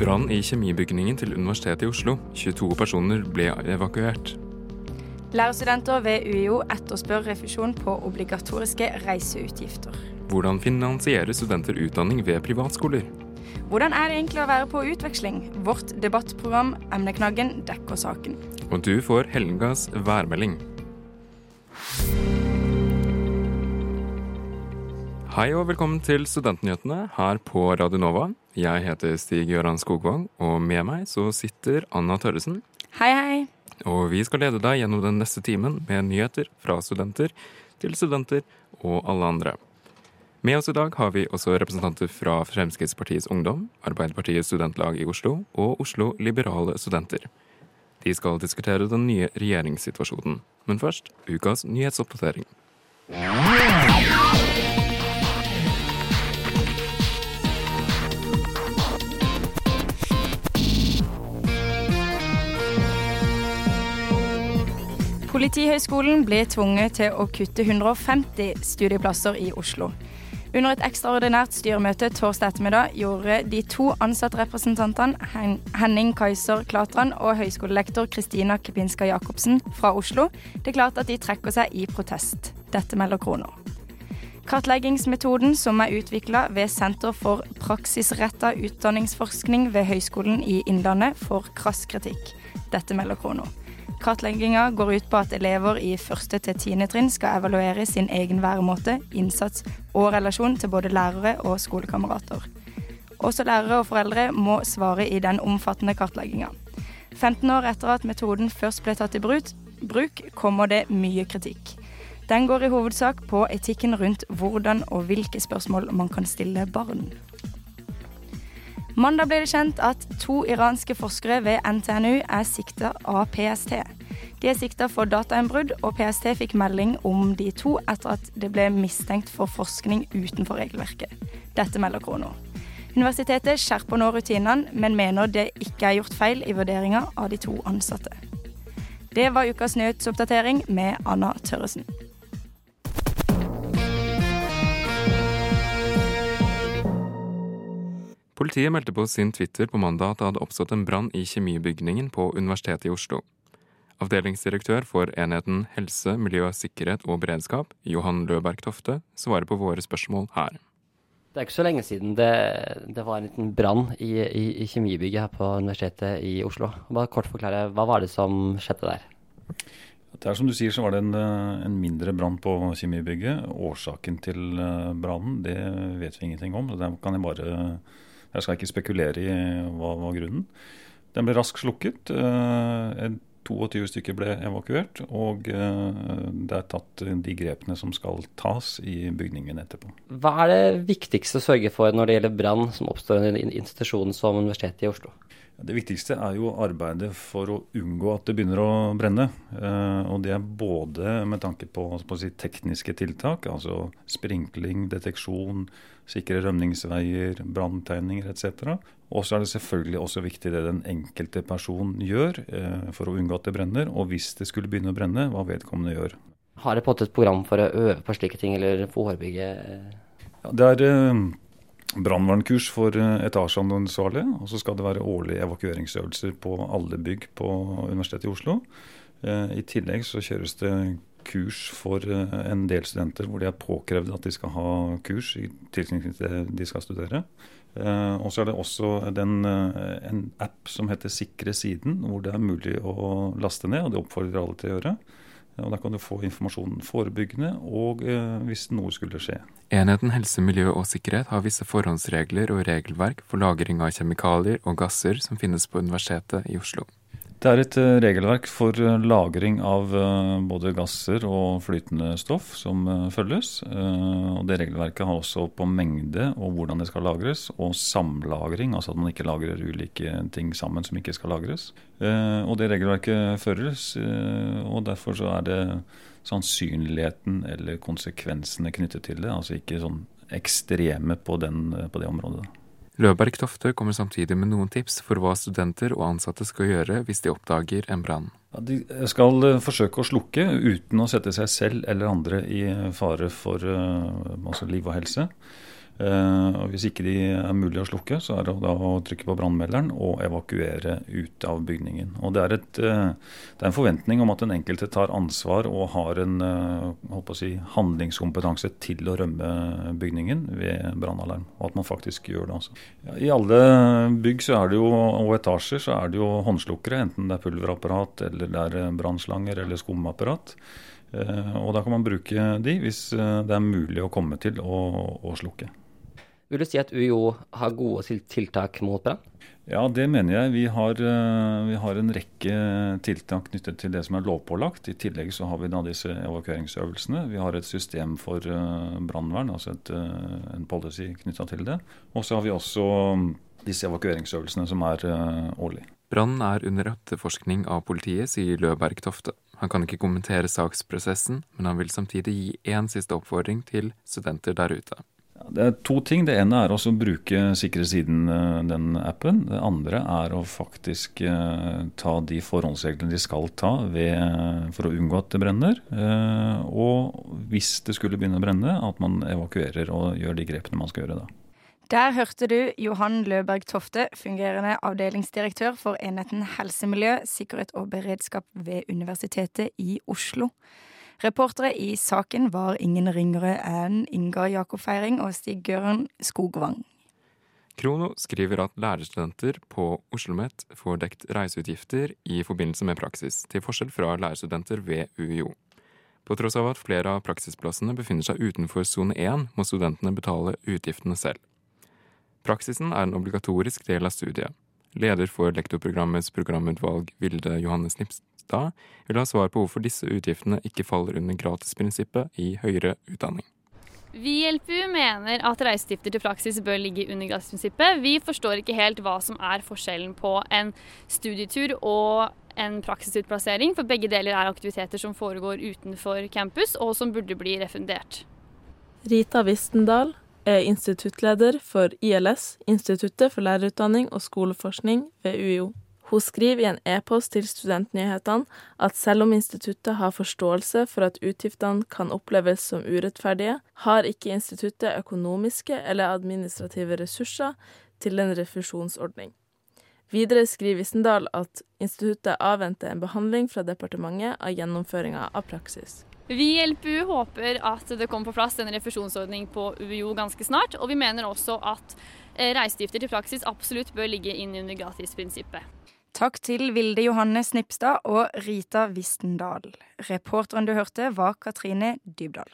Brann i kjemibygningen til Universitetet i Oslo. 22 personer ble evakuert. Lærerstudenter ved UiO etterspør refusjon på obligatoriske reiseutgifter. Hvordan finansierer studenter utdanning ved privatskoler? Hvordan er det egentlig å være på utveksling? Vårt debattprogram Emneknaggen dekker saken. Og du får helgas værmelding. Hei og velkommen til Studentnyhetene her på Radio Nova. Jeg heter Stig Gøran Skogvang, og med meg så sitter Anna Tørresen. Hei, hei. Og vi skal lede deg gjennom den neste timen med nyheter fra studenter til studenter og alle andre. Med oss i dag har vi også representanter fra Fremskrittspartiets Ungdom, Arbeiderpartiets studentlag i Oslo og Oslo Liberale Studenter. De skal diskutere den nye regjeringssituasjonen. Men først ukas nyhetsoppdatering. Politihøgskolen blir tvunget til å kutte 150 studieplasser i Oslo. Under et ekstraordinært styremøte torsdag ettermiddag gjorde de to ansattrepresentantene Henning Kaiser Klatran og høyskolelektor Kristina Kepinska Jacobsen fra Oslo det klart at de trekker seg i protest. Dette melder Kroner. Kartleggingsmetoden som er utvikla ved Senter for praksisretta utdanningsforskning ved Høgskolen i Innlandet, får krass kritikk. Dette melder Kroner. Kartlegginga går ut på at elever i første til tiende trinn skal evaluere sin egen væremåte, innsats og relasjon til både lærere og skolekamerater. Også lærere og foreldre må svare i den omfattende kartlegginga. 15 år etter at metoden først ble tatt i bruk, kommer det mye kritikk. Den går i hovedsak på etikken rundt hvordan og hvilke spørsmål man kan stille barn. Mandag ble det kjent at to iranske forskere ved NTNU er sikta av PST. De er sikta for datainnbrudd, og PST fikk melding om de to etter at det ble mistenkt for forskning utenfor regelverket. Dette melder Krono. Universitetet skjerper nå rutinene, men mener det ikke er gjort feil i vurderinga av de to ansatte. Det var ukas nyhetsoppdatering med Anna Tørresen. Politiet meldte på sin Twitter på mandag at det hadde oppstått en brann i kjemibygningen på Universitetet i Oslo. Avdelingsdirektør for enheten helse, miljø, sikkerhet og beredskap, Johan Løberg Tofte, svarer på våre spørsmål her. Det er ikke så lenge siden det, det var en liten brann i, i, i, kjemibygget her på Universitetet i Oslo. Bare kort forklare, Hva var det som skjedde der? Det er som du sier, så var det en, en mindre brann på kjemibygget. Årsaken til eh, brannen det vet vi ingenting om. Det kan jeg bare jeg skal ikke spekulere i hva var grunnen. Den ble raskt slukket. 22 eh, stykker ble evakuert, og eh, det er tatt de grepene som skal tas i bygningen etterpå. Hva er det viktigste å sørge for når det gjelder brann som oppstår i en institusjon som Universitetet i Oslo? Det viktigste er jo arbeidet for å unngå at det begynner å brenne. Eh, og det er både med tanke på, på si, tekniske tiltak, altså sprinkling, deteksjon, sikre rømningsveier, branntegninger etc. Og så er det selvfølgelig også viktig det den enkelte person gjør eh, for å unngå at det brenner. Og hvis det skulle begynne å brenne, hva vedkommende gjør. Har dere på et program for å øve på slike ting, eller forebygge? Ja, det er eh, brannvernkurs for eh, etasjeansvarlige. Og så skal det være årlige evakueringsøvelser på alle bygg på Universitetet i Oslo. Eh, I tillegg så kjøres det kurs for eh, en del studenter hvor de er påkrevd at de skal ha kurs i tilknytning til det de skal studere. Og så er det også den, en app som heter Sikre siden, hvor det er mulig å laste ned. og Det oppfordrer alle til å gjøre. Og Der kan du få informasjon forebyggende og hvis noe skulle skje. Enheten helse, miljø og sikkerhet har visse forhåndsregler og regelverk for lagring av kjemikalier og gasser som finnes på Universitetet i Oslo. Det er et eh, regelverk for eh, lagring av eh, både gasser og flytende stoff som følges. Og Det regelverket har også på mengde og hvordan det skal lagres, og samlagring, altså at man ikke lagrer ulike ting sammen som ikke skal lagres. Og Det regelverket føres, og derfor så er det sannsynligheten eller konsekvensene knyttet til det, altså ikke sånn ekstreme på, den, på det området. Løberg Tofte kommer samtidig med noen tips for hva studenter og ansatte skal gjøre hvis de oppdager en brann. De skal eh, forsøke å slukke uten å sette seg selv eller andre i fare for uh, altså liv og helse. Uh, og hvis ikke de er mulig å slukke, så er det da å trykke på brannmelderen og evakuere ut av bygningen. Og det er, et, uh, det er, en forventning om at den enkelte tar ansvar og har en uh, si, handlingskompetanse til å rømme bygningen ved brannalarm. Og at man faktisk gjør det. Altså. I alle bygg jo, og etasjer så er det jo håndslukkere, enten det er pulverapparat eller det er brannslanger eller skumapparat. Og da kan man bruke de hvis det er mulig å komme til å, å slukke. Vil du si at UiO har gode tiltak mot brann? Ja, det mener jeg. Vi har, eh, vi har, en rekke tiltak knyttet til det som er lovpålagt. I tillegg så har vi da disse evakueringsøvelsene. Vi har et system for eh, brannvern, altså et, eh, en policy knytta til det. Og så har vi også mm, disse evakueringsøvelsene som er årlig. Brannen er under etterforskning av politiet, sier Løberg Tofte. Han kan ikke kommentere saksprosessen, men han vil samtidig gi én siste oppfordring til studenter der ute. Det er to ting. Det ene er å bruke sikkerhetssiden, siden, den appen. Det andre er å faktisk eh, ta de forhåndsreglene de skal ta ved, for å unngå at det brenner. Eh, og hvis det skulle begynne å brenne, at man evakuerer og gjør de grepene man skal gjøre da. Der hørte du Johan Løberg Tofte, fungerende avdelingsdirektør for enheten helsemiljø, sikkerhet og beredskap ved Universitetet i Oslo. Reportere i saken var ingen ringere enn Ingar Jakob Feiring og Stig-Gøran Skogvang. Krono skriver at lærerstudenter på Oslo OsloMet får dekt reiseutgifter i forbindelse med praksis, til forskjell fra lærerstudenter ved UiO. På tross av at flere av praksisplassene befinner seg utenfor sone 1, må studentene betale utgiftene selv. Praksisen er en obligatorisk del av studiet. Leder for lektorprogrammets programutvalg, Vilde Johannes Ropstad vil ha svar på hvorfor disse utgiftene ikke faller under gratisprinsippet i høyere utdanning. Vi i LPU mener at reiseutgifter til praksis bør ligge under gratisprinsippet. Vi forstår ikke helt hva som er forskjellen på en studietur og en praksisutplassering, for begge deler er aktiviteter som foregår utenfor campus, og som burde bli refundert. Rita Vistendal er instituttleder for ILS, Instituttet for lærerutdanning og skoleforskning ved UiO. Hun skriver i en e-post til Studentnyhetene at selv om instituttet har forståelse for at utgiftene kan oppleves som urettferdige, har ikke instituttet økonomiske eller administrative ressurser til en refusjonsordning. Videre skriver Vissendal at instituttet avventer en behandling fra departementet av gjennomføringa av praksis. Vi i LPU håper at det kommer på plass en refusjonsordning på UiO ganske snart, og vi mener også at eh, reiseutgifter til praksis absolutt bør ligge inn under gratisprinsippet. Takk til Vilde Johanne Snipstad og Rita Vistendal. Reporteren du hørte, var Katrine Dybdahl.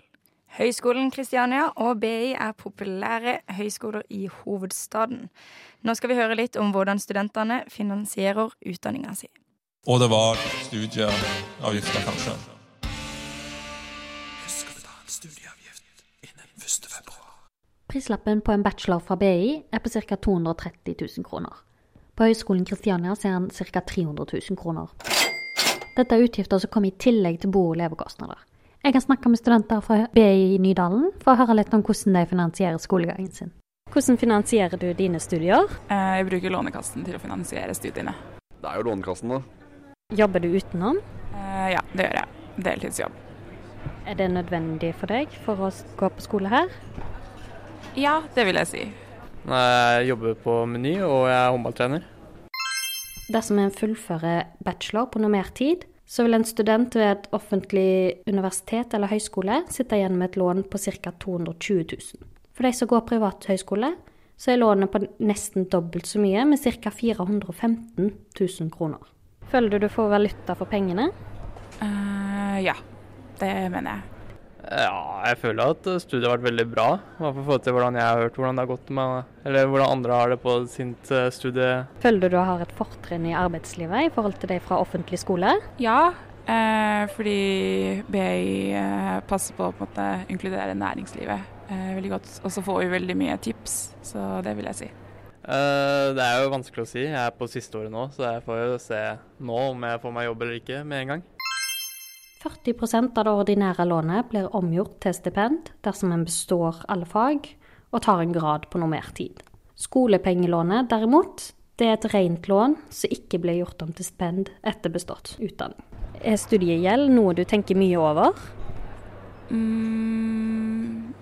Høgskolen Kristiania og BI er populære høyskoler i hovedstaden. Nå skal vi høre litt om hvordan studentene finansierer utdanninga si. Og det var studieavgifter, kanskje. Husk å betale studieavgift innen 1. februar. Prislappen på en bachelor fra BI er på ca. 230 000 kroner. På Høgskolen Kristiania ser han ca. 300 000 kroner. Dette er utgifter som kommer i tillegg til bo- og levekostnader. Jeg har snakka med studenter fra BI i Nydalen for å høre litt om hvordan de finansierer skolegangen sin. Hvordan finansierer du dine studier? Eh, jeg bruker Lånekassen til å finansiere studiene. Det er jo Lånekassen, da. Jobber du utenom? Eh, ja, det gjør jeg. Deltidsjobb. Er det nødvendig for deg for å gå på skole her? Ja, det vil jeg si. Jeg jobber på Meny, og jeg er håndballtrener. Dersom en fullfører bachelor på normert tid, så vil en student ved et offentlig universitet eller høyskole sitte igjen med et lån på ca. 220 000. For de som går privat høyskole, så er lånet på nesten dobbelt så mye, med ca. 415 000 kroner. Føler du du får valuta for pengene? Uh, ja, det mener jeg. Ja, jeg føler at eh, studiet har vært veldig bra. I hvert fall til hvordan jeg har hørt hvordan det har gått med Eller hvordan andre har det på sitt eh, studie. Føler du du har et fortrinn i arbeidslivet i forhold til deg fra offentlig skole? Ja, eh, fordi BI eh, passer på å på en måte inkludere næringslivet eh, veldig godt. Og så får vi veldig mye tips, så det vil jeg si. Eh, det er jo vanskelig å si. Jeg er på siste året nå, så jeg får jo se nå om jeg får meg jobb eller ikke med en gang. 40% av det ordinære lånet blir omgjort til stipend dersom en består alle fag og tar en grad på normert tid. Skolepengelånet derimot, det er et rent lån som ikke blir gjort om til stipend etter bestått utdanning. Er studiegjeld noe du tenker mye over? Mm,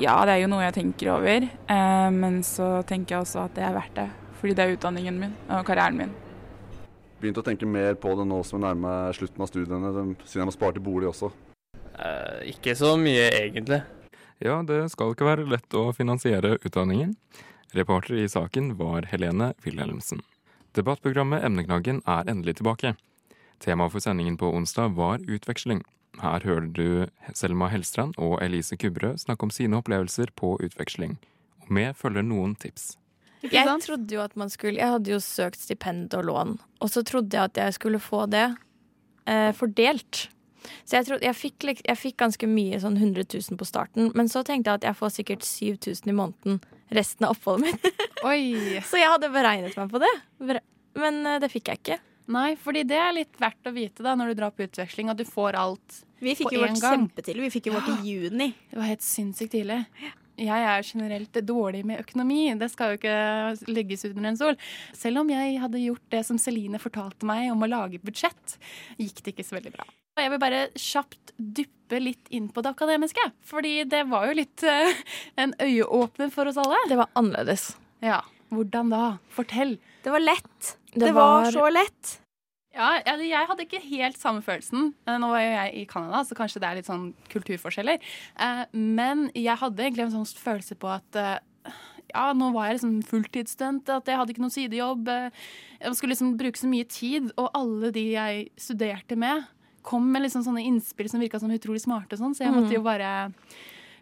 ja, det er jo noe jeg tenker over. Eh, men så tenker jeg også at det er verdt det. Fordi det er utdanningen min og karrieren min. Begynt å tenke mer på det nå som jeg nærmer meg slutten av studiene, siden jeg må spare til bolig også. Eh, ikke så mye, egentlig. Ja, det skal ikke være lett å finansiere utdanningen. Reporter i saken var Helene Wilhelmsen. Debattprogrammet Emneknaggen er endelig tilbake. Temaet for sendingen på onsdag var utveksling. Her hører du Selma Hellstrand og Elise Kubrø snakke om sine opplevelser på utveksling. Og med følger noen tips. Jeg trodde jo at man skulle Jeg hadde jo søkt stipend og lån, og så trodde jeg at jeg skulle få det eh, fordelt. Så jeg, trodde, jeg, fikk, jeg fikk ganske mye, sånn 100 000 på starten, men så tenkte jeg at jeg får sikkert 7000 i måneden resten av oppholdet mitt. Så jeg hadde beregnet meg på det, men eh, det fikk jeg ikke. Nei, fordi det er litt verdt å vite da når du drar på utveksling, at du får alt på én gang. Vi fikk jo vårt gang. kjempetidlig. Vi fikk jo vårt i juni. Det var helt sinnssykt tidlig. Jeg er generelt dårlig med økonomi. Det skal jo ikke legges under en sol. Selv om jeg hadde gjort det som Celine fortalte meg om å lage budsjett, gikk det ikke så veldig bra. Og jeg vil bare kjapt duppe litt inn på det akademiske. Fordi det var jo litt uh, en øyeåpner for oss alle. Det var annerledes. Ja. Hvordan da? Fortell. Det var lett. Det Det, var, var- så lett. Ja, jeg hadde ikke helt samme følelsen. Eh, Nå var jo jeg i Canada, så kanskje det er litt sånn kulturforskjeller. Eh, Men jeg hadde egentlig en sånn følelse på at eh, ja, nå var jeg liksom fulltidsstudent, at jeg hadde ikke noen sidejobb. Jeg skulle liksom bruke så mye tid, og alle de jeg studerte med, kom med liksom sånne innspill som virka som utrolig smarte og sånn, så jeg måtte jo bare ba-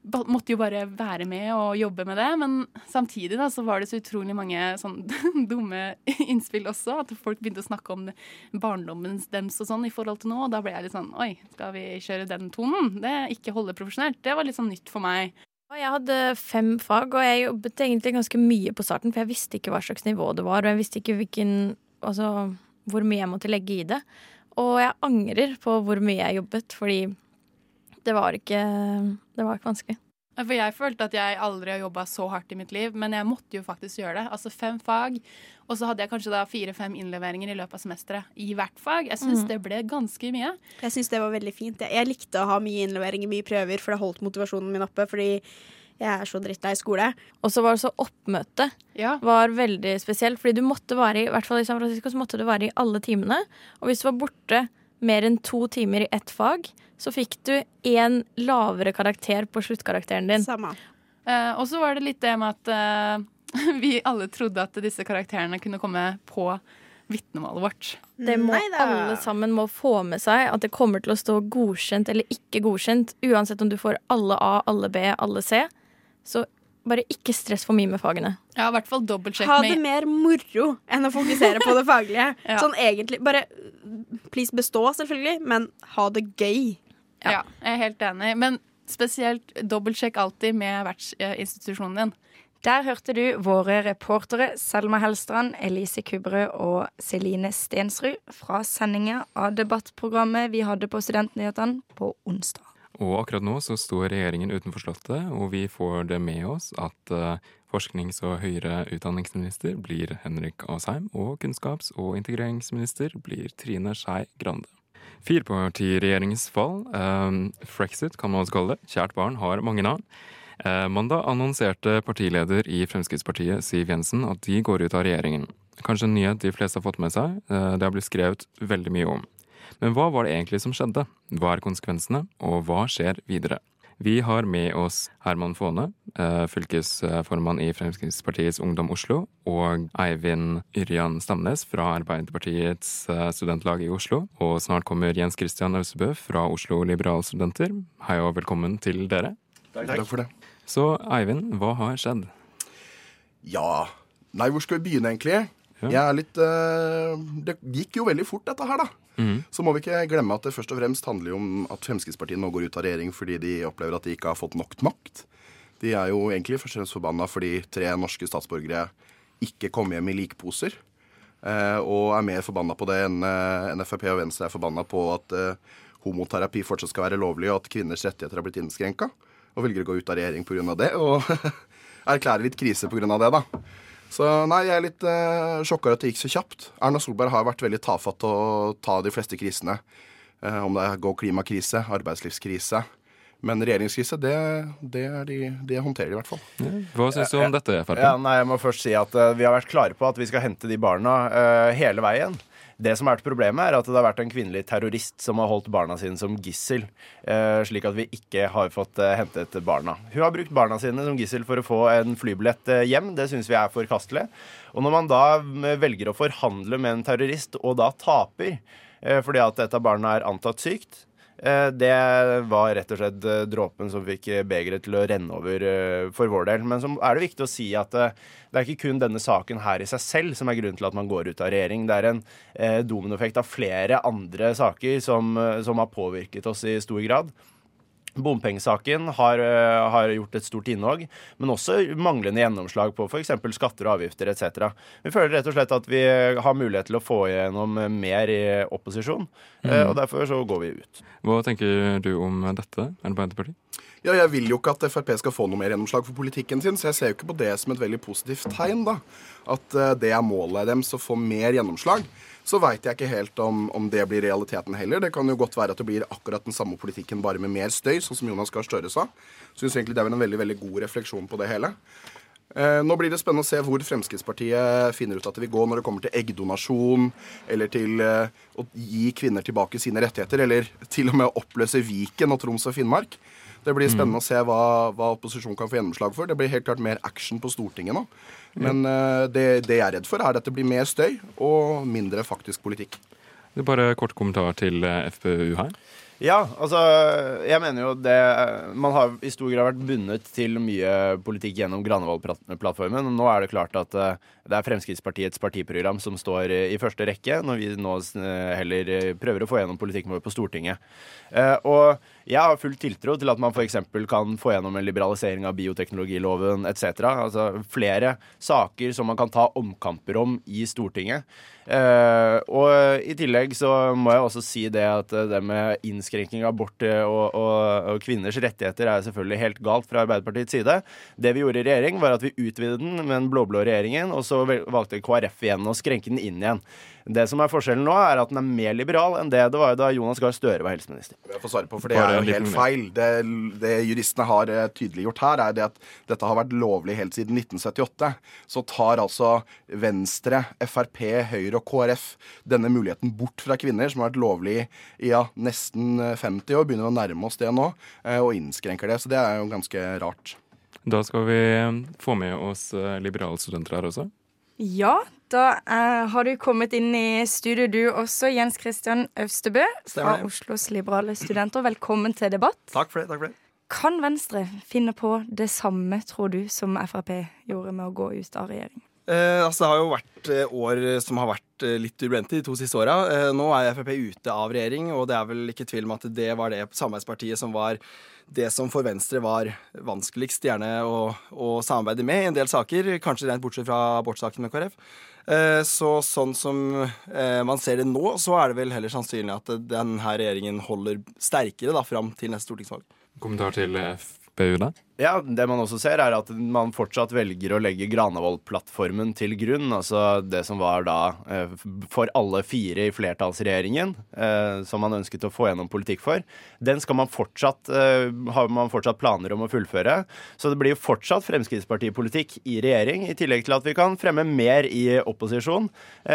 måtte jo bare være med og jobbe med det, men samtidig da så var det så utrolig mange sånn dumme innspill også. At folk begynte å snakke om barndommen deres og sånn i forhold til nå. Og da ble jeg litt sånn Oi, skal vi kjøre den tonen? Det ikke holde profesjonelt. Det var litt sånn nytt for meg. Jeg hadde fem fag, og jeg jobbet egentlig ganske mye på starten, for jeg visste ikke hva slags nivå det var, og jeg visste ikke hvilken, altså, hvor mye jeg måtte legge i det. Og jeg angrer på hvor mye jeg jobbet, fordi det var ikke, det var ikke vanskelig. For jeg følte at jeg aldri har jobba så hardt i mitt liv, men jeg måtte jo faktisk gjøre det. Altså fem fag, og så hadde jeg kanskje da fire-fem innleveringer i løpet av semesteret i hvert fag. Jeg syns Mm. det ble ganske mye. Jeg syns det var veldig fint. Jeg, jeg likte å ha mye innleveringer, mye prøver, for det holdt motivasjonen min oppe. Fordi jeg er så drittlei skole. Og så var det så oppmøte ja. var veldig spesielt, fordi du måtte være i, i hvert fall i San Francisco, så måtte du være i alle timene. Og hvis du var borte mer enn to timer i ett fag, så fikk du én lavere karakter på sluttkarakteren din. Samme. Eh, og så var det litt det med at eh, vi alle trodde at disse karakterene kunne komme på vitnemålet vårt. Det må alle sammen må få med seg at det kommer til å stå godkjent eller ikke godkjent, uansett om du får alle A, alle B, alle C. Så bare ikke stress for mye med fagene. Ja, i hvert fall dobbeltsjekk Ha det mer moro enn å fokusere på det faglige. Ja. Sånn egentlig Bare please bestå, selvfølgelig, men ha det gøy. Ja. jeg er helt enig. Men spesielt dobbeltsjekk alltid med vertsinstitusjonen din. Der hørte du våre reportere Selma Hellstrand, Elise Kubberud og Celine Stensrud fra sendinga av debattprogrammet vi hadde på Studentnyhetene på onsdag. Og akkurat nå så står regjeringen utenfor Slottet, og vi får det med oss at eh, forsknings- og høyere utdanningsminister blir Henrik Asheim, og kunnskaps- og integreringsminister blir Trine Skei Grande. Firepartiregjeringens fall, eh, frexit kan man også kalle det, kjært barn har mange navn. Eh, mandag annonserte partileder i Fremskrittspartiet Siv Jensen at de går ut av regjeringen. Kanskje en nyhet de fleste har fått med seg. Eh, det har blitt skrevet veldig mye om. Men hva var det egentlig som skjedde? Hva er konsekvensene, og hva skjer videre? Vi har med oss Herman Faane, eh, fylkesformann i Fremskrittspartiets Ungdom Oslo, og Eivind Yrjan Stamnes fra Arbeiderpartiets eh, studentlag i Oslo. Og snart kommer Jens Christian Austebø fra Oslo Liberalstudenter. Hei og velkommen til dere. Takk. Takk for det. Så Eivind, hva har skjedd? Ja Nei, hvor skal vi begynne, egentlig? Ja. Jeg er litt uh, Det gikk jo veldig fort, dette her, da. Mm. Så må vi ikke glemme at det først og fremst handler om at Fremskrittspartiet nå går ut av regjering fordi de opplever at de ikke har fått nok makt. De er jo egentlig først og fremst forbanna fordi tre norske statsborgere ikke kom hjem i likposer. Uh, og er mer forbanna på det enn uh, en Frp og Venstre er forbanna på at homoterapi fortsatt skal være lovlig, og at kvinners rettigheter har blitt innskrenka. Og velger å gå ut av regjering pga. det. Og erklære litt krise pga. det, da. Så nei, jeg er litt uh, sjokka over at det gikk så kjapt. Erna Solberg har vært veldig tafatt til å ta de fleste krisene. Uh, om det er gå klimakrise, arbeidslivskrise. Men regjeringskrise, det, det, er de, det håndterer de i hvert fall. Ja. Hva syns du om dette, Frp? Ja, nei, jeg må først si at uh, vi har vært klare på at vi skal hente de barna hele veien. Det som er problemet, er at det har vært en kvinnelig terrorist som har holdt barna sine som gissel, eh, slik at vi ikke har fått eh, hentet barna. Hun har brukt barna sine som gissel for å få en flybillett eh, hjem. Det syns vi er forkastelig. Og når man da velger å forhandle med en terrorist, og da taper fordi at et av barna er antatt sykt, det var rett og slett eh, dråpen som fikk eh, begeret til å renne over for vår del. Men så er det viktig å si at det er ikke kun denne saken her i seg selv som er grunnen til at man går ut av regjering. Det er en dominoeffekt av flere andre saker som, som har påvirket oss i stor grad. Bompengesaken har, eh, har, gjort et stort innhogg, men også manglende gjennomslag på f.eks. skatter og avgifter etc. Vi føler rett og slett at vi har mulighet til å få igjennom mer i opposisjon, eh, mm. og derfor så går vi ut. Hva tenker du om dette, Arbeiderpartiet? Ja, jeg vil jo ikke at Frp skal få noe mer gjennomslag for politikken sin, så jeg ser jo ikke på det som et veldig positivt tegn, da. At eh, det er målet deres å få mer gjennomslag så veit jeg ikke helt om, om, det blir realiteten heller. Det kan jo godt være at det blir akkurat den samme politikken, bare med mer støy, sånn som Jonas Gahr Støre sa. Syns egentlig det er en veldig, veldig god refleksjon på det hele. Eh, nå blir det spennende å se hvor Fremskrittspartiet finner ut at det vil gå når det kommer til eggdonasjon, eller til eh, å gi kvinner tilbake sine rettigheter, eller til og med å oppløse Viken og Troms og Finnmark. Det blir spennende mm. å se hva, hva opposisjonen kan få gjennomslag for. Det blir helt klart mer action på Stortinget nå. Men uh, det, det, jeg er redd for, er at det blir mer støy og mindre faktisk politikk. Det er bare kort kommentar til eh, FPU her. Ja, altså jeg mener jo det Man har i stor grad vært bundet til mye politikk gjennom Granavolden-plattformen. Nå er det klart at uh, det er Fremskrittspartiets partiprogram som står i første rekke, når vi nå heller prøver å få gjennom politikken vår på Stortinget. Og jeg har full tiltro til at man f.eks. kan få gjennom en liberalisering av bioteknologiloven etc. Altså flere saker som man kan ta omkamper om i Stortinget. Uh, og i tillegg så må jeg også si det at det med innskrenking av abort og, og, og, kvinners rettigheter er selvfølgelig helt galt fra Arbeiderpartiets side. Det vi gjorde i regjering, var at vi utvidet den med den blå-blå regjeringen, og så valgte KrF igjen å skrenke den inn igjen. Det som er forskjellen nå, er at den er mer liberal enn det det var da Jonas Gahr Støre var helseminister. Jeg får svare på, for Det er jo helt feil. Det, det juristene har eh, tydeliggjort her, er det at dette har vært lovlig helt siden 1978. Så tar altså Venstre, Frp, Høyre og KrF denne muligheten bort fra kvinner, som har vært lovlig i ja, nesten 50 år, begynner å nærme oss det nå, eh, og innskrenker det. Så det er jo ganske rart. Da skal vi få med oss liberale liberalstudenter her også. Ja, da uh, har du kommet inn i studio du også, Jens Christian Øvstebø fra Oslos liberale studenter. Velkommen til debatt. Takk for det, takk for det. Kan Venstre finne på det samme, tror du, som Frp gjorde med å gå ut av regjering? Eh, altså, det har jo vært eh, år som har vært eh, litt turbulente de to siste åra. Eh, nå er Frp ute av regjering, og det er vel ikke tvil om at det var det samarbeidspartiet som var det som for Venstre var vanskeligst gjerne å, å samarbeide med i en del saker, kanskje rent bortsett fra abortsaken med KrF. Eh, så sånn som eh, man ser det nå, så er det vel heller sannsynlig at denne regjeringen holder sterkere da, fram til neste stortingsvalg. Kommentar til FPU, da? Ja, Det man også ser, er at man fortsatt velger å legge Granavolden-plattformen til grunn. Altså det som var da eh, for alle fire i flertallsregjeringen, eh, som man ønsket å få gjennom politikk for. Den skal man fortsatt, eh, har man fortsatt planer om å fullføre. Så det blir jo fortsatt Fremskrittspartipolitikk i regjering, i tillegg til at vi kan fremme mer i opposisjon,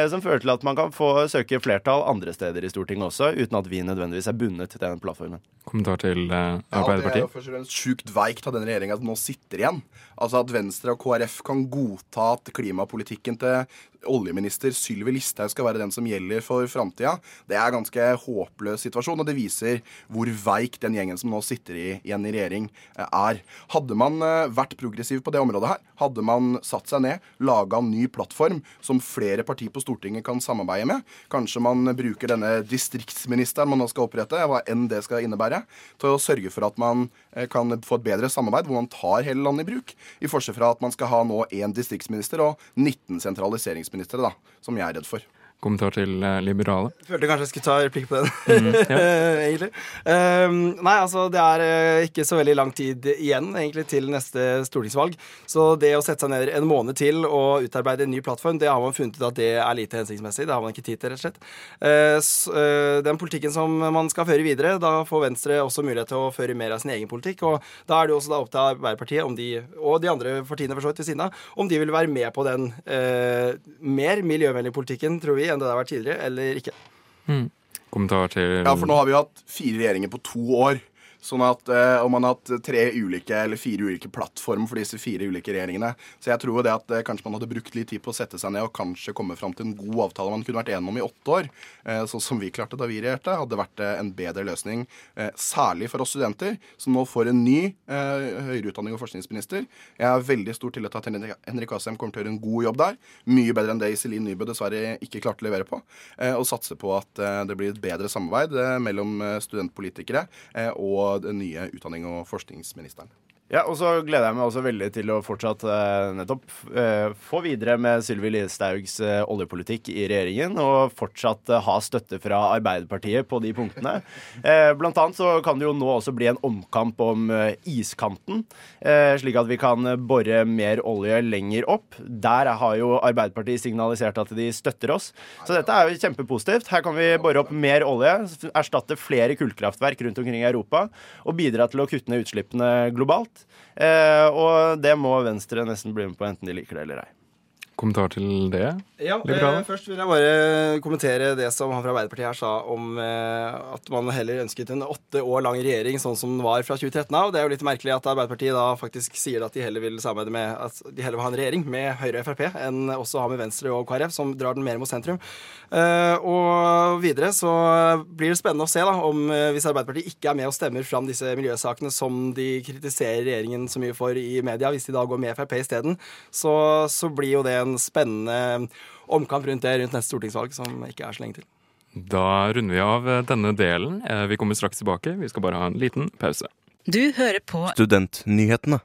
som fører til at man kan få søke flertall andre steder i Stortinget også, uten at vi nødvendigvis er bundet til den plattformen. Kommentar til Arbeiderpartiet? Ja, det er jo først og fremst sjukt veikt av denne regjeringa nå sitter igjen. Altså at Venstre og KrF kan godta at klimapolitikken til oljeminister Sylvi Listhaug skal være den som gjelder for framtida, det er en ganske håpløs situasjon. Og det viser hvor veik den gjengen som nå sitter i, igjen i regjering, eh, er. Hadde man eh, vært progressiv på det området her, hadde man satt seg ned, laga en ny plattform som flere partier på Stortinget kan samarbeide med, kanskje man bruker denne distriktsministeren man nå skal opprette, hva enn det skal innebære, til å sørge for at man eh, kan få et bedre samarbeid hvor man tar hele landet i bruk, i forskjell fra at man skal ha nå én distriktsminister og 19 sentraliseringsministre, da, som jeg er redd for. Kommentar til Liberale. liberale? Følte kanskje jeg skulle ta replikk på den, mm, ja. egentlig. Um, nei, altså det er uh, ikke så veldig lang tid igjen egentlig til neste stortingsvalg. Så det å sette seg ned en måned til og utarbeide en ny plattform, det har man funnet ut at det er lite hensiktsmessig. Det har man ikke tid til, rett og slett. Uh, så, den politikken som man skal føre videre, da får Venstre også mulighet til å føre mer av sin egen politikk. Og da er det også da opp til Arbeiderpartiet de, og de andre partiene for så vidt ved siden av, om de vil være med på den mer miljøvennlige politikken, tror vi enn det det har vært tidligere, eller ikke. Mm. Kommentar til Ja, for nå har vi hatt fire regjeringer på to år. Sånn at eh, Om man har hatt tre ulike eller fire ulike plattformer for disse fire ulike regjeringene. Så jeg tror det at eh, kanskje man hadde brukt litt tid på å sette seg ned og kanskje komme fram til en god avtale man kunne vært enig om i åtte år, eh, sånn som vi klarte da vi regjerte, hadde vært en bedre løsning. Særlig for oss studenter, som nå får en ny høyere utdanning og forskningsminister. Jeg har veldig stor tillit til at Henrik Asheim kommer til å gjøre en god jobb der. Mye bedre enn det Iselin Nybø dessverre ikke klarte å levere på. og satse på at det blir et bedre samarbeid mellom studentpolitikere og den nye utdanning- og forskningsministeren. Ja, og så gleder jeg meg også veldig til å fortsatt eh, nettopp eh, få videre med Sylvi Listhaugs eh, oljepolitikk i regjeringen, og fortsatt eh, ha støtte fra Arbeiderpartiet på de punktene. Eh, blant annet så kan det jo nå også bli en omkamp om eh, iskanten, slik at vi kan bore mer olje lenger opp. Der har jo Arbeiderpartiet signalisert at de støtter oss, så dette er jo kjempepositivt. Her kan vi bore opp mer olje, erstatte flere kullkraftverk rundt omkring i Europa, og bidra til å kutte ned utslippene globalt. Eh, og det må Venstre nesten bli med på, enten de liker det eller ei. Kommentar til det? Ja, eh, Først vil jeg bare kommentere det som han fra Arbeiderpartiet her sa om eh, at man heller ønsket en åtte år lang regjering sånn som den var fra 2013 av. Det er jo litt merkelig at Arbeiderpartiet da faktisk sier at de heller vil samarbeide med at de heller vil ha en regjering med Høyre og Frp enn også ha med Venstre og KrF, som drar den mer mot sentrum. Eh, og videre så blir det spennende å se da om eh, hvis Arbeiderpartiet ikke er med og stemmer fram disse miljøsakene som de kritiserer regjeringen så mye for i media, hvis de da går med Frp isteden, så, så blir jo det en spennende omkamp rundt det rundt neste stortingsvalg, som ikke er så lenge til. Da runder vi av denne delen. Eh, vi kommer straks tilbake. Vi skal bare ha en liten pause. Du hører på Studentnyhetene.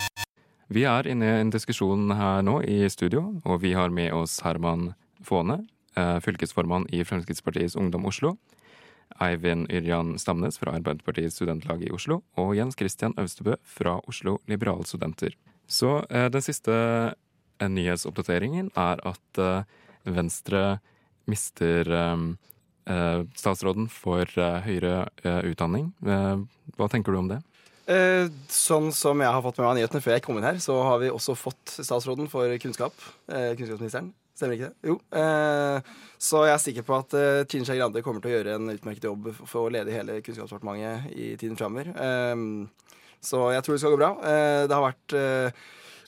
Vi er inne i en diskusjon her nå i studio, og vi har med oss Herman Faane, eh, fylkesformann i Fremskrittspartiets Ungdom Oslo. Eivind Yrjan Stamnes fra Arbeiderpartiets studentlag i Oslo, og Jens Christian Øvstebø fra Oslo Liberalstudenter. Så eh, den siste nyhetsoppdateringen er at Venstre mister um, uh, statsråden for uh, høyere utdanning. hva tenker du om det? sånn som jeg har fått med meg nyhetene før jeg kom inn her, så har vi også fått statsråden for kunnskap. kunnskapsministeren. Stemmer ikke det? Jo. så jeg er sikker på at Trine Skei Grande kommer til å gjøre en utmerket jobb for å lede hele Kunnskapsdepartementet i tiden framover. så jeg tror det skal gå bra. det har vært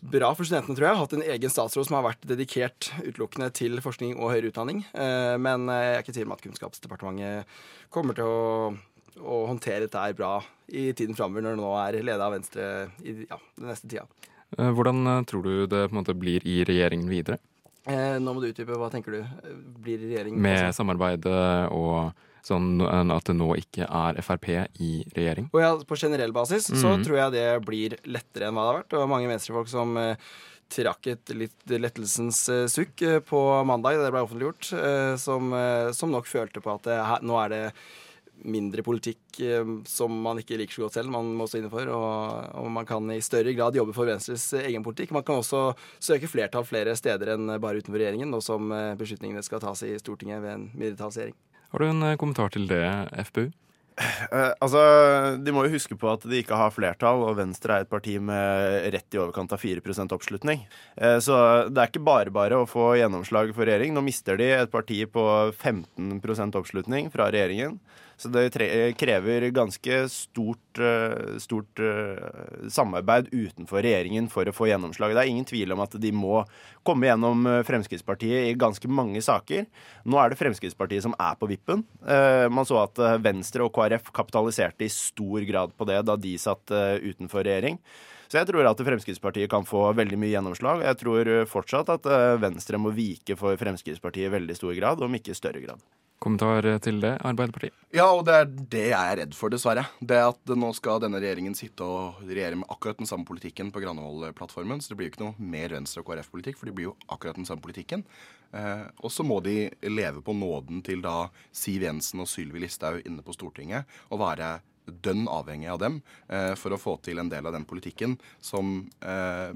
bra for studentene, tror jeg. Hatt en egen statsråd som har vært dedikert utelukkende til forskning og høyere utdanning. Eh, men jeg er ikke i tvil om at Kunnskapsdepartementet kommer til å, å håndtere dette her bra i tiden framover, når det nå er leda av Venstre i ja, den neste tida. Eh, hvordan eh, tror du det måte blir i regjeringen videre? nå må du utdype. Hva tenker du blir regjeringen? Med samarbeidet og Sånn at det nå ikke er Frp i regjering? Og ja, På generell basis mm. så mhm. tror jeg det blir lettere enn hva det har vært. Det var mange venstrefolk som eh, trakk et litt lettelsens eh, sukk eh, på mandag, det ble offentliggjort, som, som, nok følte på at det, nå er det mindre politikk som man ikke liker så godt selv, man må stå inne for. Og, og, man kan i større grad jobbe for Venstres egen politikk. Man kan også søke flertall flere steder enn bare utenfor regjeringen, nå som beslutningene skal tas i Stortinget ved en mindretallsregjering. Har du en eh, kommentar til det, FPU? Eh, altså, De må jo huske på at de ikke har flertall, og Venstre er et parti med rett i overkant av 4 oppslutning. Eh, så det er ikke bare bare å få gjennomslag for regjering. Nå mister de et parti på 15% oppslutning fra regjeringen. Så det krever ganske stort, eh, stort uh, samarbeid utenfor regjeringen for å få gjennomslag. Det er ingen tvil om at de må komme gjennom Fremskrittspartiet i ganske mange saker. Nå er det Fremskrittspartiet som er på vippen. Man så at Venstre og KrF kapitaliserte i stor grad på det da de satt utenfor regjering. Så jeg tror at Fremskrittspartiet kan få veldig mye gjennomslag. Jeg tror fortsatt at Venstre må vike for Fremskrittspartiet i veldig stor grad, om ikke i større grad. Kommentar til det, Arbeiderpartiet? Ja, og det er det jeg er redd for, dessverre. Det at nå skal denne regjeringen sitte og regjere med akkurat den samme politikken på Granavolden-plattformen. Så det blir jo ikke noe mer Venstre- og KrF-politikk, for det blir jo akkurat den samme politikken. Eh, og så må de leve på nåden til da Siv Jensen og Sylvi Listhaug inne på Stortinget og være dønn avhengig av dem eh, for å få til en del av den politikken som eh,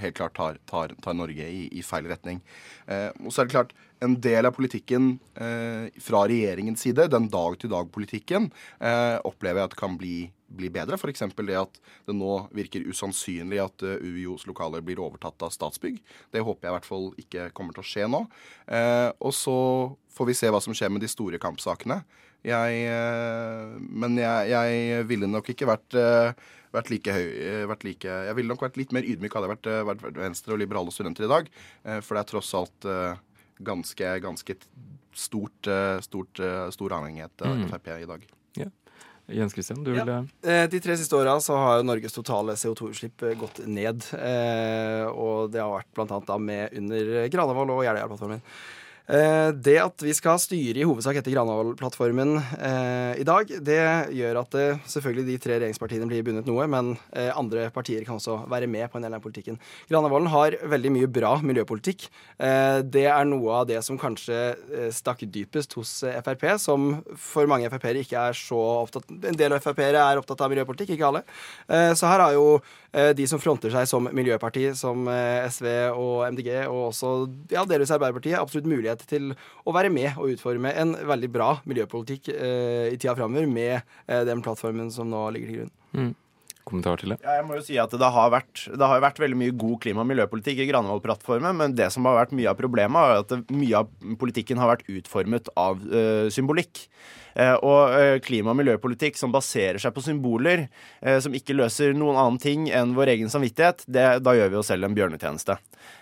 helt klart tar, tar, tar Norge i, i, feil retning. Eh, og så er det klart, en del av politikken eh, fra regjeringens side, den dag-til-dag-politikken, eh, opplever jeg at kan bli, bli bedre. F.eks. det at det nå virker usannsynlig at uh, UiOs lokaler blir overtatt av Statsbygg. Det håper jeg i hvert fall ikke kommer til å skje nå. og så får vi se hva som skjer med de store kampsakene. Jeg, eh, men jeg, jeg, ville nok ikke vært, eh, vært like høy eh, vært like, Jeg ville nok vært litt mer ydmyk hadde jeg vært, vært venstre- og liberale studenter i dag. For det er tross alt ganske, ganske stort, stort, stor avhengighet av mm. Frp i dag. Ja. Jens Christian, du ville ja. De tre siste åra så har Norges totale CO2-utslipp gått ned. Og det har vært blant annet med under Granavolden og Jeløya-plattformen. Eh, det at vi skal styre i hovedsak etter Granavolden-plattformen eh, i dag, det gjør at det, eh, selvfølgelig de tre regjeringspartiene blir bundet noe, men eh, andre partier kan også være med på en del av politikken. Granavolden har veldig mye bra miljøpolitikk. Eh, det er noe av det som kanskje eh, stakk dypest hos Frp, som for mange Frp-ere ikke er så opptatt En del av Frp-ere er opptatt av miljøpolitikk, ikke alle. så her har jo de som fronter seg som miljøparti, som SV og MDG, og også ja, delvis Arbeiderpartiet, absolutt mulighet til å være med og utforme en veldig bra miljøpolitikk eh, i tida framover med eh, den plattformen som nå ligger til grunn. Mm. Kommentar til det? Ja, jeg må jo si at Det har vært, det har vært veldig mye god klima- og miljøpolitikk i Granavolden-plattformen, men det som har vært mye av problemet, er at mye av politikken har vært utformet av uh, symbolikk. Eh, og eh, klima- og miljøpolitikk som baserer seg på symboler, eh, som ikke løser noen annen ting enn vår egen samvittighet, det, da gjør vi oss selv en bjørnetjeneste.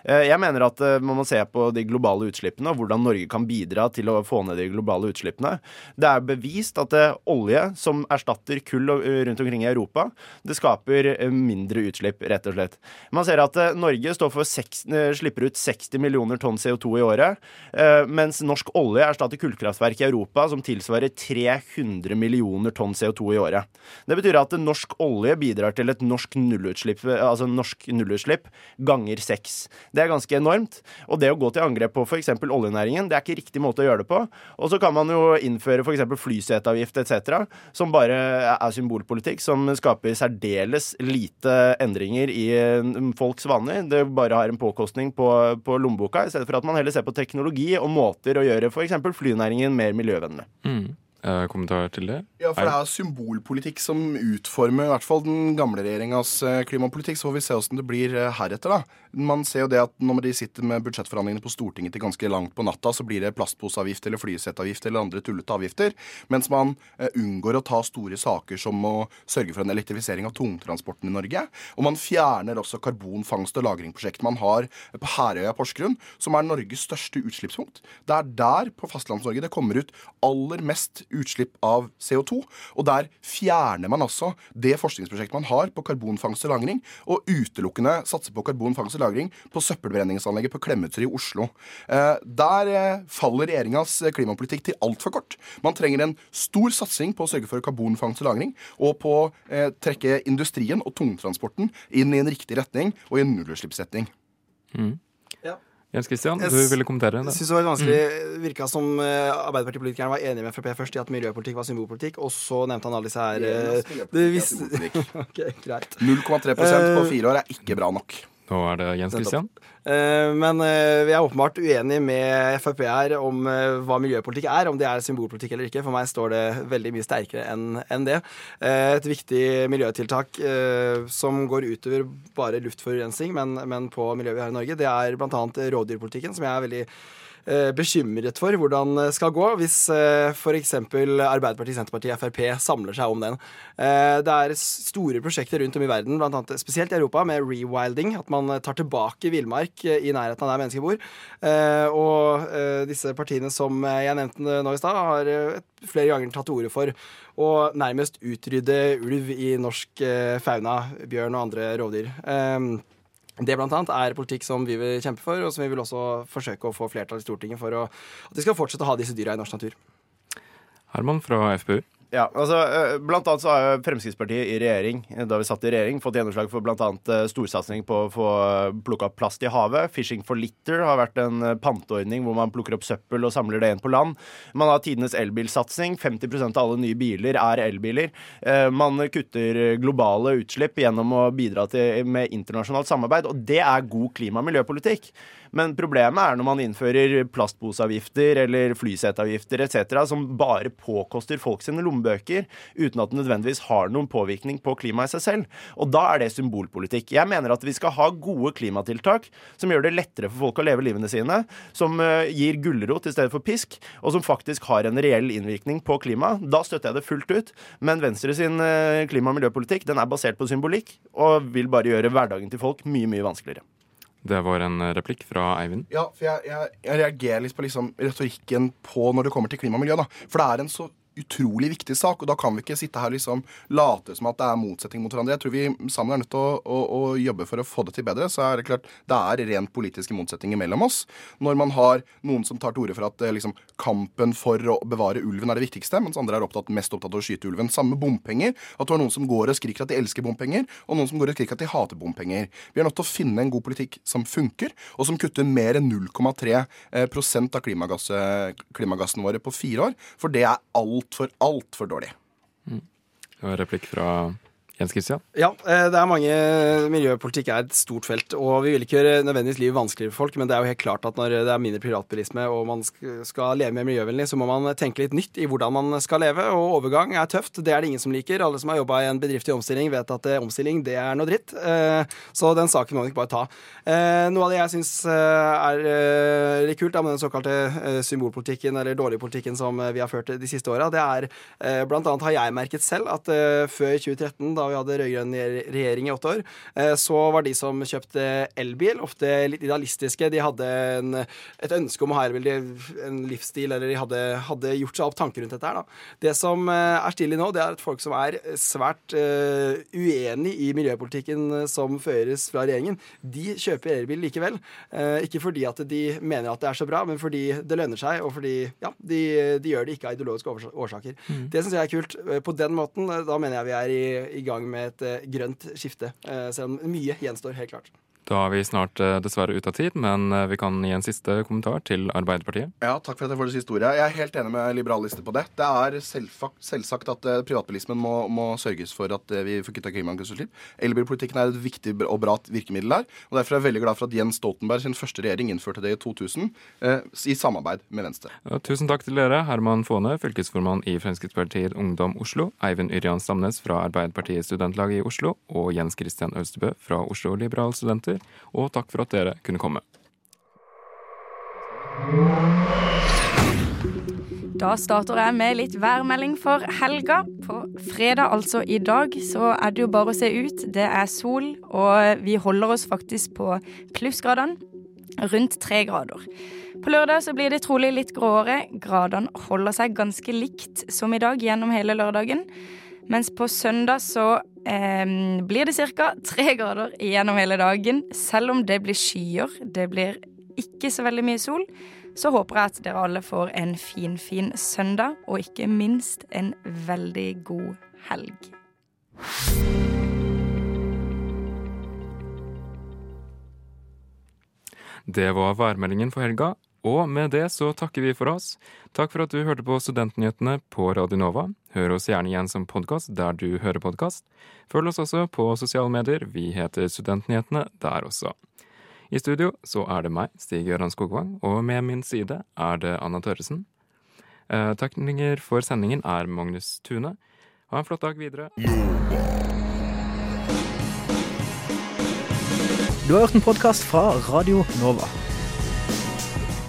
Jeg mener at man må se på de globale utslippene og hvordan Norge kan bidra til å få ned de globale utslippene. Det er bevist at olje som erstatter kull rundt omkring i Europa, det skaper mindre utslipp, rett og slett. Man ser at Norge 6, slipper ut 60 millioner tonn CO2 i året, mens norsk olje erstatter kullkraftverk i Europa som tilsvarer 300 millioner tonn CO2 i året. Det betyr at norsk olje bidrar til et norsk nullutslipp, altså norsk nullutslipp ganger seks. Det er ganske enormt. Og det å gå til angrep på f.eks. oljenæringen, det er ikke riktig måte å gjøre det på. Og så kan man jo innføre f.eks. flyseteavgift etc., som bare er symbolpolitikk, som skaper særdeles lite endringer i folks vaner. Det bare har en påkostning på, på lommeboka, i stedet for at man heller ser på teknologi og måter å gjøre f.eks. flynæringen mer miljøvennlig. Mm. Eh, kommentar til det? Ja, for det er symbolpolitikk som utformer i hvert fall den gamle regjeringas eh, klimapolitikk. Så får vi se åssen det blir eh, heretter, da. Man ser jo det at når de sitter med budsjettforhandlingene på Stortinget til ganske langt på natta, så blir det plastposeavgift eller flysettavgift eller andre tullete avgifter. Mens man unngår å ta store saker som å sørge for en elektrifisering av tungtransporten i Norge. Og man fjerner også karbonfangst- og lagringprosjektet man har på Herøya Porsgrunn, som er Norges største utslippspunkt. Det er der på Fastlands-Norge det kommer ut aller mest utslipp av CO2. Og der fjerner man altså det forskningsprosjektet man har på karbonfangst og -lagring, og utelukkende satser på karbonfangst og -lagring på søppelbrenningsanlegget på Klemetry i Oslo. Eh, der eh, faller regjeringas klimapolitikk til altfor kort. Man trenger en stor satsing på å sørge for karbonfangst og -lagring, og på å eh, trekke industrien og tungtransporten inn i en riktig retning og i en nullutslippsretning. Mm. Jens Christian, du ville kommentere det? Jeg synes det var vanskelig. Mm. virka som uh, Arbeiderpartipolitikerne var enige med Frp først i at miljøpolitikk var symbolpolitikk, og så nevnte han alle disse her eh, det visste... okay, 0,3% på Eh, fire år er ikke bra nok. Nå er det Jens Christian. Eh, men eh, vi er åpenbart uenige med Frp her om eh, hva miljøpolitikk er, om det er symbolpolitikk eller ikke. For meg står det veldig mye sterkere enn det. Et viktig miljøtiltak som går utover bare luftforurensning, men, men på miljøet vi har i Norge, det er bl.a. rovdyrpolitikken, som jeg er veldig bekymret for hvordan det skal gå hvis eh, f.eks. Arbeiderpartiet, Senterpartiet, Frp samler seg om den. Eh, Det er store prosjekter rundt om i verden, blant annet, spesielt i Europa, med rewilding. At man tar tilbake villmark eh, i nærheten av der mennesker bor. Eh, Og eh, disse partiene som eh, jeg nevnte nå i stad, har eh, flere ganger tatt til orde for å nærmest utrydde ulv i norsk eh, fauna, bjørn og andre rovdyr. Det blant annet er politikk som vi vil kjempe for, og som vi vil også forsøke å få flertall i Stortinget for å, at vi skal fortsette å ha disse dyra i norsk natur. Herman fra FPU. Ja, altså, eh, blant annet så har Fremskrittspartiet i regjering, eh, da vi satt i regjering, fått gjennomslag for annet eh, storsatsing på å få plukka opp plast i havet. Fishing for litter har vært en panteordning hvor man plukker opp søppel og samler det igjen på land. Man har tidenes elbilsatsing. 50% av alle nye biler er elbiler. Man kutter globale utslipp gjennom å bidra til, med internasjonalt samarbeid, og det er god klima- og miljøpolitikk. Men problemet er når man innfører plastposeavgifter eller flyseteavgifter etc., som bare påkoster folk sine lommebøker, uten at det nødvendigvis har noen påvirkning på klimaet i seg selv. Og da er det symbolpolitikk. Jeg mener at vi skal ha gode klimatiltak som gjør det lettere for folk å leve livene sine, som eh, gir gulrot i stedet for pisk, og som faktisk har en reell innvirkning på klimaet. Da støtter jeg det fullt ut. Men Venstre sin eh, klima- og miljøpolitikk den er basert på symbolikk, og vil bare gjøre hverdagen til folk mye, mye vanskeligere. Det var en eh, replikk fra Eivind. Ja, for jeg, jeg, jeg reagerer litt på liksom retorikken på når det kommer til klima og miljø. da. For det er en så utrolig viktig sak, og da kan vi ikke sitte her og liksom late som at det er motsetning mot hverandre. Jeg tror vi sammen er nødt til å, å, å jobbe for å få det til bedre. Så er det klart det er rent politiske motsetninger mellom oss. Når man har noen som tar til orde for at eh, liksom, kampen for å bevare ulven er det viktigste, mens andre er opptatt, mest opptatt av å skyte ulven. Samme bompenger. At du har noen som går og skriker at de elsker bompenger, og noen som går og skriker at de hater bompenger. Vi er nødt til å finne en god politikk som funker, og som kutter mer enn 0,3 eh, av klimagass, klimagassene våre på fire år. For det er altfor, altfor dårlig. Det var en replikk fra Jens Christian. Ja, eh, det er mange Miljøpolitikk er et stort felt, og vi vil ikke gjøre nødvendigvis livet vanskeligere for folk, men det er jo helt klart at når det er mindre privatbilisme og man skal leve mer miljøvennlig, så må man tenke litt nytt i hvordan man skal leve, og overgang er tøft. Det er det ingen som liker. Alle som har jobba i en bedrift i omstilling, vet at eh, omstilling, det er noe dritt. Eh, Så den saken må man ikke bare ta. Eh, Noe av det jeg syns er eh, litt kult med den såkalte eh, symbolpolitikken eller dårlige politikken som eh, vi har ført de siste åra, det er eh, blant annet har jeg merket selv at eh, før 2013, da vi hadde rød-grønn regjering i åtte år, eh, så var de som kjøpte elbil, ofte litt idealistiske. De hadde en, et ønske om å ha elbil, en livsstil, eller de hadde, hadde gjort seg opp tanker rundt dette her. Da. Det som eh, er stille nå, det er at folk som er svært uh, uenig i miljøpolitikken som føres fra regjeringen, de kjøper elbil likevel. Uh, ikke fordi at de mener at det er så bra, men fordi det lønner seg, og fordi ja, de, de gjør det ikke av ideologiske årsaker. Mm. Det syns jeg er kult. På den måten, da mener jeg vi er i, i gang med et eh, grønt skifte. eh, Selv om mye gjenstår, helt klart. Da er vi snart eh, dessverre ute av tid, men eh, vi kan gi en siste kommentar til Arbeiderpartiet. Ja, Takk for at jeg får det siste ordet. Jeg er helt enig med liberalister på det. Det er selvsagt at eh, privatbilismen må, må sørges for at vi får kutta klimagassutslipp. Elbilpolitikken er et viktig og bra virkemiddel der. og Derfor er jeg veldig glad for at Jens Stoltenberg sin første regjering innførte det i 2000, eh, i samarbeid med Venstre. Ja, Tusen takk til dere, Herman Faane, fylkesformann i Fremskrittspartiet Ungdom Oslo, Eivind Yrjan Stamnes fra Arbeiderpartiet Studentlag i Oslo og Jens Christian Østebø fra Oslo Liberale Studenter. Og takk for at dere kunne komme. Da starter jeg med litt værmelding for helga. På fredag, altså i dag, så er det jo bare å se ut. Det er sol, og vi holder oss faktisk på plussgradene. Rundt tre grader. På lørdag så blir det trolig litt gråere. Gradene holder seg ganske likt som i dag gjennom hele lørdagen. Mens på søndag så eh, blir det ca. tre grader gjennom hele dagen. Selv om det blir skyer, det blir ikke så veldig mye sol, så håper jeg at dere alle får en fin, fin søndag, og ikke minst en veldig god helg. Det var værmeldingen for helga, og med det så takker vi for oss. Takk for at du hørte på Studentnyhetene på Radio Nova. Hør oss gjerne igjen som podkast der du hører podkast. Følg oss også på sosiale medier. Vi heter Studentnyhetene der også. I studio så er det meg, Stig Gøran Skogvang, og med min side er det Anna Tørresen. Takkninger for sendingen er Magnus Tune. Ha en flott dag videre. Du har hørt en podkast fra Radio Nova.